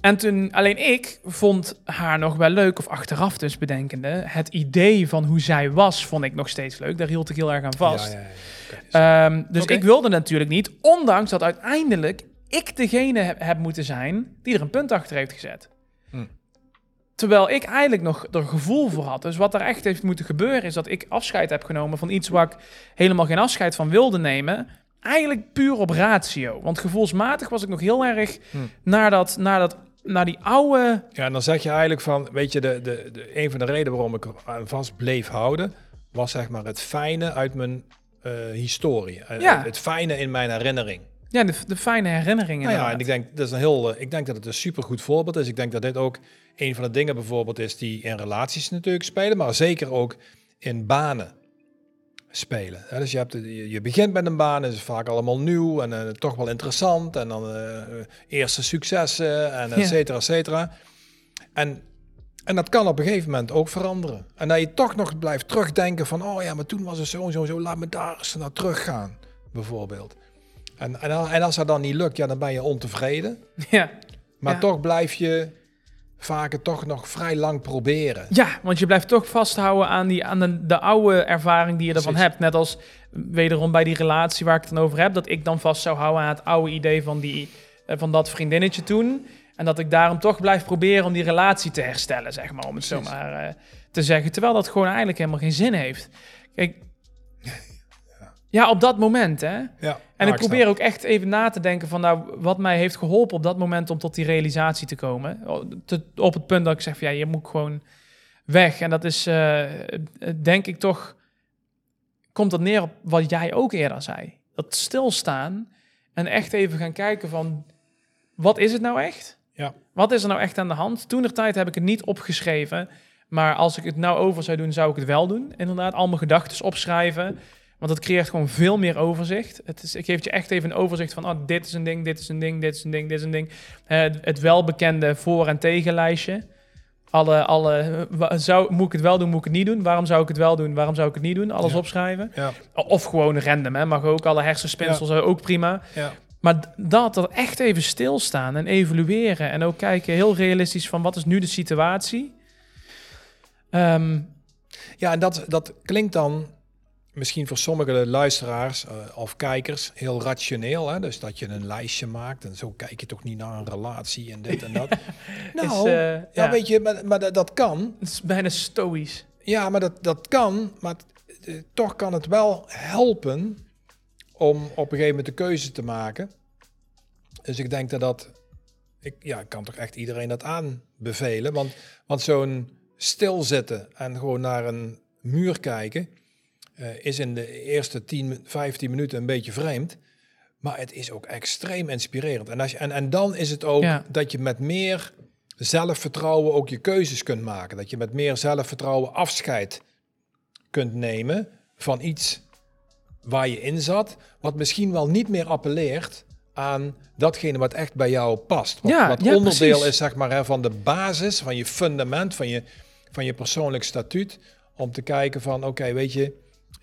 A: En toen, alleen ik vond haar nog wel leuk, of achteraf dus bedenkende, het idee van hoe zij was, vond ik nog steeds leuk. Daar hield ik heel erg aan vast.
B: Ja, ja, dus-
A: Ehm, dus ik wilde natuurlijk niet, ondanks dat uiteindelijk ik degene heb, heb moeten zijn die er een punt achter heeft gezet.
B: Hm.
A: Terwijl ik eigenlijk nog er gevoel voor had. Dus wat er echt heeft moeten gebeuren, is dat ik afscheid heb genomen van iets waar ik helemaal geen afscheid van wilde nemen. Eigenlijk puur op ratio. Want gevoelsmatig was ik nog heel erg
B: Hm.
A: naar, dat, naar, dat, naar die oude.
B: Ja, en dan zeg je eigenlijk van, weet je, de, de, de, een van de redenen waarom ik aan vast bleef houden, was zeg maar het fijne uit mijn eh, historie. Eh,
A: Ja.
B: Het fijne in mijn herinnering.
A: Ja, de, de fijne herinneringen.
B: Nou ja, en ik denk, dat is een heel, eh, ik denk dat het een supergoed voorbeeld is. Ik denk dat dit ook een van de dingen bijvoorbeeld is die in relaties natuurlijk spelen, maar zeker ook in banen spelen. Hè, dus je, hebt, je je begint met een baan, het is vaak allemaal nieuw en eh, toch wel interessant. En dan eh, eerste successen en et cetera, et cetera. En, en dat kan op een gegeven moment ook veranderen. En dat je toch nog blijft terugdenken van, oh ja, maar toen was het zo en zo en zo, laat me daar eens naar teruggaan, bijvoorbeeld. En, en, en als dat dan niet lukt, ja, dan ben je ontevreden.
A: ja.
B: Maar
A: Ja.
B: toch blijf je vaak het toch nog vrij lang proberen.
A: Ja, want je blijft toch vasthouden aan, die, aan de, de oude ervaring die je ervan
B: Precies.
A: hebt. Net als wederom bij die relatie waar ik het dan over heb. Dat ik dan vast zou houden aan het oude idee van, die, eh, van dat vriendinnetje toen. En dat ik daarom toch blijf proberen om die relatie te herstellen, zeg maar. Om het zo
B: Precies.
A: maar eh, te zeggen. Terwijl dat gewoon eigenlijk helemaal geen zin heeft. Kijk, ja, op dat moment hè.
B: Ja,
A: En ik probeer ook echt even na te denken van nou, wat mij heeft geholpen op dat moment om tot die realisatie te komen. Te- op het punt dat ik zeg van ja, je moet gewoon weg. En dat is eh, denk ik toch, komt dat neer op wat jij ook eerder zei. Dat stilstaan en echt even gaan kijken van wat is het nou echt?
B: Ja.
A: Wat is er nou echt aan de hand? Toen tijd heb ik het niet opgeschreven. Maar als ik het nou over zou doen, zou ik het wel doen. Inderdaad, al mijn gedachten opschrijven. Want het creëert gewoon veel meer overzicht. Het, is, het geeft je echt even een overzicht van... Oh, dit is een ding, dit is een ding, dit is een ding, dit is een ding. Eh, het, welbekende voor- en tegenlijstje. Alle, alle, wa- zou, moet ik het wel doen, moet ik het niet doen? Waarom zou ik het wel doen, waarom zou ik het niet doen? Alles
B: Ja.
A: opschrijven.
B: Ja,
A: Of gewoon random, hè. Mag ook. Alle hersenspinsels zijn ook prima.
B: ja.
A: Maar dat, dat echt even stilstaan en evalueren. En ook kijken heel realistisch van wat is nu de situatie. Ehm,
B: ja en dat, dat klinkt dan misschien voor sommige luisteraars eh, of kijkers heel rationeel. Hè? Dus dat je een lijstje maakt en zo kijk je toch niet naar een relatie en dit en dat. nou,
A: is, eh,
B: ja,
A: ja,
B: weet je, maar, maar dat, dat kan.
A: het is bijna stoïsch.
B: Ja, maar dat, dat kan. Maar eh, toch kan het wel helpen om op een gegeven moment de keuze te maken. Dus ik denk dat dat... Ik, ja, ik kan toch echt iedereen dat aanbevelen. Want, want zo'n stilzitten en gewoon naar een muur kijken... eh, is in de eerste 10, 15 minuten een beetje vreemd. Maar het is ook extreem inspirerend. En, als je, en, en dan is het ook
A: Ja.
B: dat je met meer zelfvertrouwen ook je keuzes kunt maken. Dat je met meer zelfvertrouwen afscheid kunt nemen van iets waar je in zat, wat misschien wel niet meer appelleert aan datgene wat echt bij jou past. Wat,
A: Ja,
B: wat
A: ja,
B: onderdeel
A: precies.
B: is zeg maar, hè, van de basis, van je fundament, van je, van je persoonlijk statuut, om te kijken van, oké, weet je,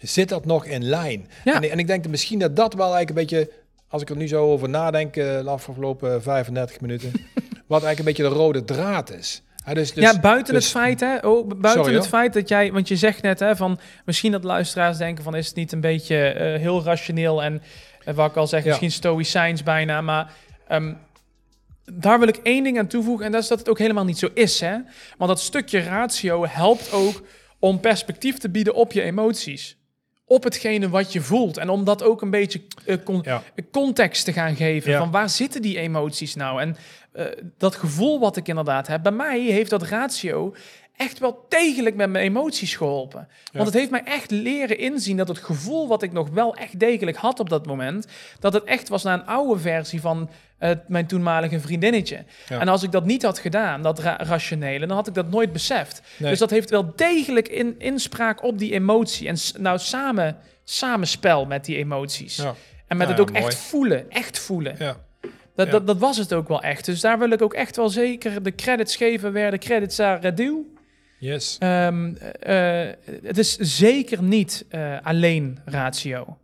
B: zit dat nog in lijn?
A: Ja.
B: En, en ik denk dat misschien dat dat wel eigenlijk een beetje, als ik er nu zo over nadenk, eh, de afgelopen 35 minuten, wat eigenlijk een beetje de rode draad is. Dus, dus,
A: ja, buiten
B: dus-
A: het feit, hè? Oh, buiten
B: Sorry,
A: het feit dat jij, want je zegt net, hè, van misschien dat luisteraars denken van is het niet een beetje eh, heel rationeel en eh, wat ik al zeg,
B: Ja.
A: misschien stoïcijns bijna, maar ehm, daar wil ik één ding aan toevoegen en dat is dat het ook helemaal niet zo is, hè? Want dat stukje ratio helpt ook om perspectief te bieden op je emoties. Op hetgene wat je voelt. En om dat ook een beetje eh, con-
B: Ja.
A: context te gaan geven.
B: Ja.
A: Van waar zitten die emoties nou? En eh, dat gevoel wat ik inderdaad heb. Bij mij heeft dat ratio echt wel degelijk met mijn emoties geholpen. Want het heeft mij echt leren inzien dat het gevoel wat ik nog wel echt degelijk had op dat moment, dat het echt was naar een oude versie van eh, mijn toenmalige vriendinnetje.
B: Ja.
A: En als ik dat niet had gedaan, dat ra- rationele, dan had ik dat nooit beseft.
B: Nee.
A: Dus dat heeft wel degelijk in, inspraak op die emotie. En nou samen, samenspel met die emoties.
B: Ja.
A: En met
B: Ja,
A: het ook
B: mooi.
A: echt voelen, echt voelen.
B: Ja.
A: Dat, dat, dat was het ook wel echt. Dus daar wil ik ook echt wel zeker de credits geven waar de credits aan Radu.
B: Yes.
A: Ehm, eh, het is zeker niet eh, alleen ratio.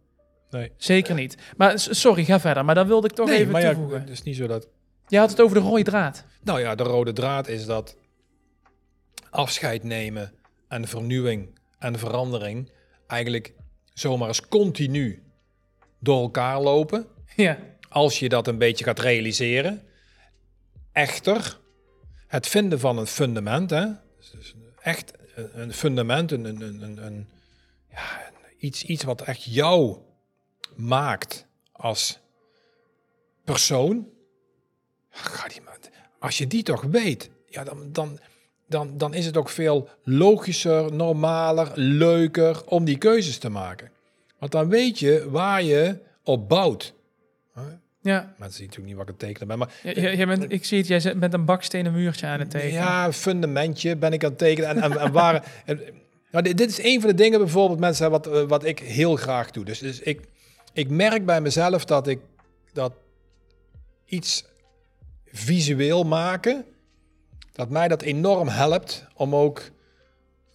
B: Nee.
A: Zeker niet. Maar sorry, ga verder. Maar dan wilde ik toch
B: nee,
A: even
B: maar ja,
A: toevoegen.
B: het is niet zo dat...
A: Je had het over de rode draad.
B: Nou ja, de rode draad is dat afscheid nemen en vernieuwing en verandering eigenlijk zomaar eens continu door elkaar lopen.
A: Ja,
B: Als je dat een beetje gaat realiseren. Echter, het vinden van een fundament, hè, dus echt een- fundament, een, een, een, ja, iets, iets wat echt jou maakt als persoon. Als je die toch weet, ja, dan, dan, dan, dan is het ook veel logischer, normaler, leuker om die keuzes te maken. Want dan weet je waar je op bouwt.
A: Ja.
B: Mensen zien natuurlijk niet wat ik het tekenen ben, maar
A: J- j- jij bent, ik zie het, jij met een bakstenen muurtje aan het tekenen.
B: ja, een fundamentje ben ik aan het tekenen. En, en, en waar, en, nou, dit, dit is een van de dingen bijvoorbeeld, mensen, wat, eh, wat ik heel graag doe. Dus, dus ik, ik merk bij mezelf dat ik dat iets visueel maken, dat mij dat enorm helpt om ook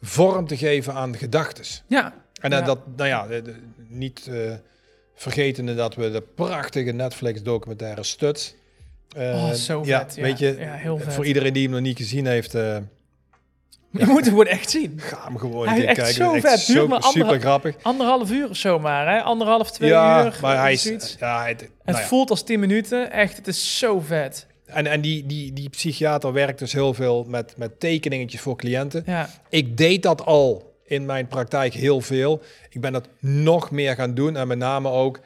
B: vorm te geven aan gedachten.
A: Ja,
B: En eh,
A: Ja.
B: dat, nou ja, de- niet eh vergetende dat we de prachtige Netflix-documentaire Stuts. eh,
A: Oh, zo
B: ja,
A: vet, ja.
B: weet je,
A: Ja, heel vet.
B: voor iedereen die hem nog niet gezien heeft, eh,
A: je moet het gewoon echt zien.
B: ga hem gewoon
A: Hij echt
B: kijken.
A: zo vet. Maar
B: super,
A: anderhalf-
B: grappig.
A: Anderhalf uur of zo maar, hè? Anderhalf, twee
B: ja,
A: uur.
B: maar hij is, ja, hij-
A: Het
B: nou ja.
A: voelt als 10 minuten. Echt, het is zo vet.
B: En, en die, die, die psychiater werkt dus heel veel met, met tekeningetjes voor cliënten.
A: Ja,
B: Ik deed dat al in mijn praktijk heel veel. Ik ben dat nog meer gaan doen. En met name ook,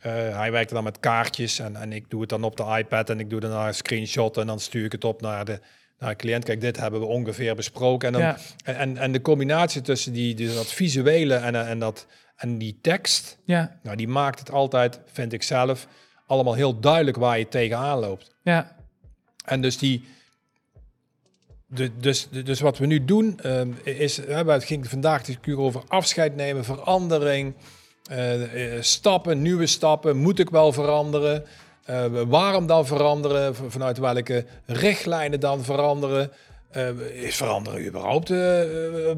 B: eh, hij werkte dan met kaartjes. En, en ik doe het dan op de iPad. En ik doe dan een screenshot. En dan stuur ik het op naar de, naar de cliënt. Kijk, dit hebben we ongeveer besproken. En, dan,
A: ja,
B: en, en, en de combinatie tussen die, dus dat visuele en, en, dat, en die tekst.
A: ja,
B: Nou, die maakt het altijd, vind ik zelf, allemaal heel duidelijk waar je tegenaan loopt.
A: ja.
B: En dus die. De, dus, de- dus wat we nu doen ehm, is, het ging vandaag discussie over afscheid nemen, verandering, eh, eh, stappen, nieuwe stappen. Moet ik wel veranderen? Eh, waarom dan veranderen? Vanuit welke richtlijnen dan veranderen? Is veranderen überhaupt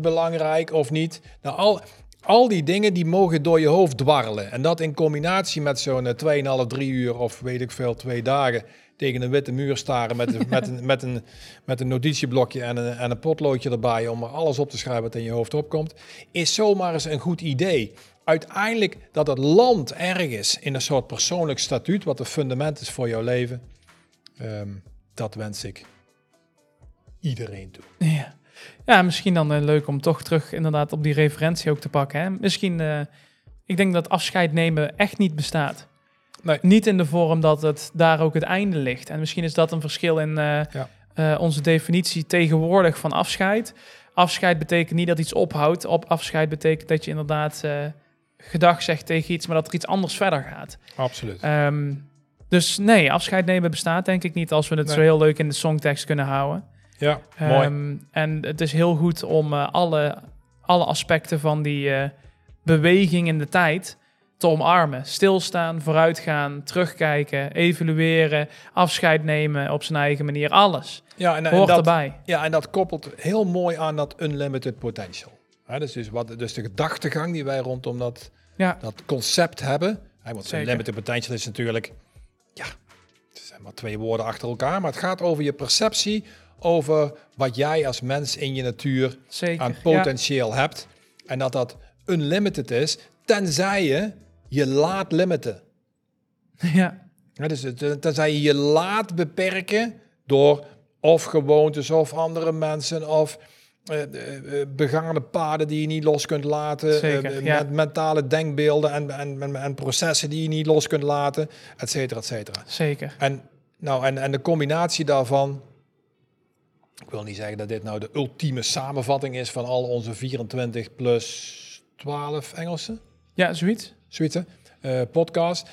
B: belangrijk of niet? Nou, al, al die dingen die mogen door je hoofd dwarrelen. En dat in combinatie met zo'n eh, 2,5, 3 uur of weet ik veel, twee dagen tegen een witte muur staren met, een- met, een, met, een, met een notitieblokje en een, en een potloodje erbij om er alles op te schrijven wat in je hoofd opkomt, is zomaar eens een goed idee. Uiteindelijk dat het land ergens in een soort persoonlijk statuut, wat een fundament is voor jouw leven, ehm, dat wens ik iedereen toe.
A: Ja. ja, misschien dan eh, leuk om toch terug inderdaad op die referentie ook te pakken. Hè? Misschien, eh, ik denk dat afscheid nemen echt niet bestaat.
B: Nee.
A: Niet in de vorm dat het daar ook het einde ligt. En misschien is dat een verschil in eh,
B: Ja.
A: eh, onze definitie tegenwoordig van afscheid. Afscheid betekent niet dat iets ophoudt. Op afscheid betekent dat je inderdaad eh gedag zegt tegen iets, maar dat er iets anders verder gaat.
B: Absoluut.
A: Ehm, dus nee, afscheid nemen bestaat denk ik niet als we het
B: Nee.
A: zo heel leuk in de songtekst kunnen houden.
B: Ja, mooi.
A: Ehm, en het is heel goed om alle, alle aspecten van die beweging in de tijd te omarmen. Stilstaan, vooruitgaan, terugkijken, evalueren, afscheid nemen op zijn eigen manier. Alles
B: Ja, en, en
A: hoort
B: dat,
A: erbij.
B: Ja, en dat koppelt heel mooi aan dat unlimited potential. Hè, dus, dus, wat, dus de gedachtegang die wij rondom dat,
A: Ja,
B: dat concept hebben. Hè, want
A: Zeker.
B: unlimited potential is natuurlijk, ja, het zijn maar twee woorden achter elkaar. Maar het gaat over je perceptie, over wat jij als mens in je natuur
A: zeker.
B: aan potentieel hebt. En dat dat unlimited is, tenzij je je laat limiten.
A: Ja, ja,
B: dus tenzij je je laat beperken door of gewoontes of andere mensen of eh, begane paden die je niet los kunt laten.
A: Zeker, ja.
B: met mentale denkbeelden en, en, en, en processen die je niet los kunt laten, et cetera, et cetera.
A: Zeker.
B: En, nou, en, en de combinatie daarvan. Ik wil niet zeggen dat dit nou de ultieme samenvatting is van al onze 24 plus 12 Engelse,
A: Ja, zoiets.
B: Zoiets, hè, eh, podcast.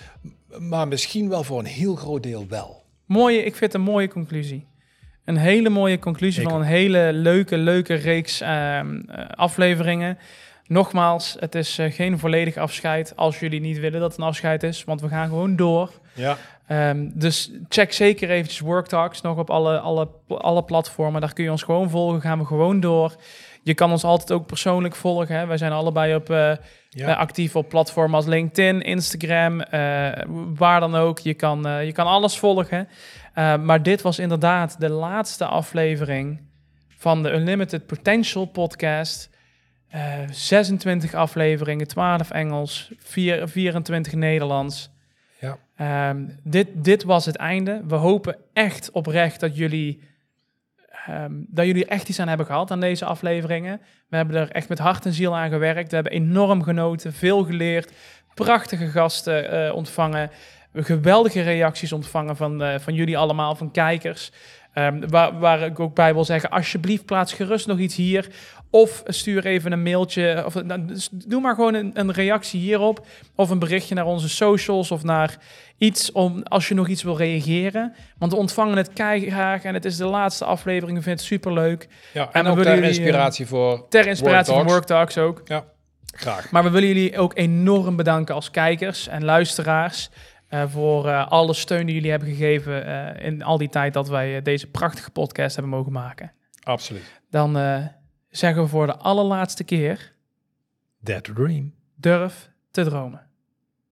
B: Maar misschien wel voor een heel groot deel wel.
A: Mooie, ik vind het een mooie conclusie. Een hele mooie conclusie van een hele leuke, leuke reeks ehm, eh, afleveringen. Nogmaals, het is eh, geen volledig afscheid als jullie niet willen dat het een afscheid is, want we gaan gewoon door.
B: Ja,
A: Ehm, dus check zeker eventjes Worktalks nog op alle, alle, alle platformen. Daar kun je ons gewoon volgen, gaan we gewoon door. Je kan ons altijd ook persoonlijk volgen. Hè. Wij zijn allebei op, eh,
B: ja.
A: eh, actief op platformen als LinkedIn, Instagram, eh, waar dan ook. Je kan, je kan alles volgen. Maar dit was inderdaad de laatste aflevering van de Unlimited Potential podcast. Eh, 26 afleveringen, 12 Engels, 4, 24 Nederlands.
B: Ja.
A: Ehm, dit, dit was het einde. We hopen echt oprecht dat jullie, ehm, dat jullie er echt iets aan hebben gehad aan deze afleveringen. We hebben er echt met hart en ziel aan gewerkt. We hebben enorm genoten, veel geleerd, prachtige gasten eh, ontvangen, geweldige reacties ontvangen van, eh, van jullie allemaal, van kijkers. Ehm, waar, waar ik ook bij wil zeggen, alsjeblieft plaats gerust nog iets hier. Of stuur even een mailtje. Of, nou, dus doe maar gewoon een, een reactie hierop. Of een berichtje naar onze socials of naar iets om als je nog iets wil reageren. Want we ontvangen het graag en het is de laatste aflevering. We vinden het superleuk.
B: ja.
A: En
B: En,
A: we
B: ook
A: willen
B: ter
A: jullie,
B: inspiratie voor
A: Ter inspiratie van
B: Worktalks.
A: Worktalks ook.
B: graag.
A: Maar we willen jullie ook enorm bedanken als kijkers en luisteraars. Eh, voor eh, alle steun die jullie hebben gegeven eh, in al die tijd dat wij deze prachtige podcast hebben mogen maken.
B: Absoluut.
A: Dan zeggen we voor de allerlaatste keer:
B: That dream.
A: durf te dromen.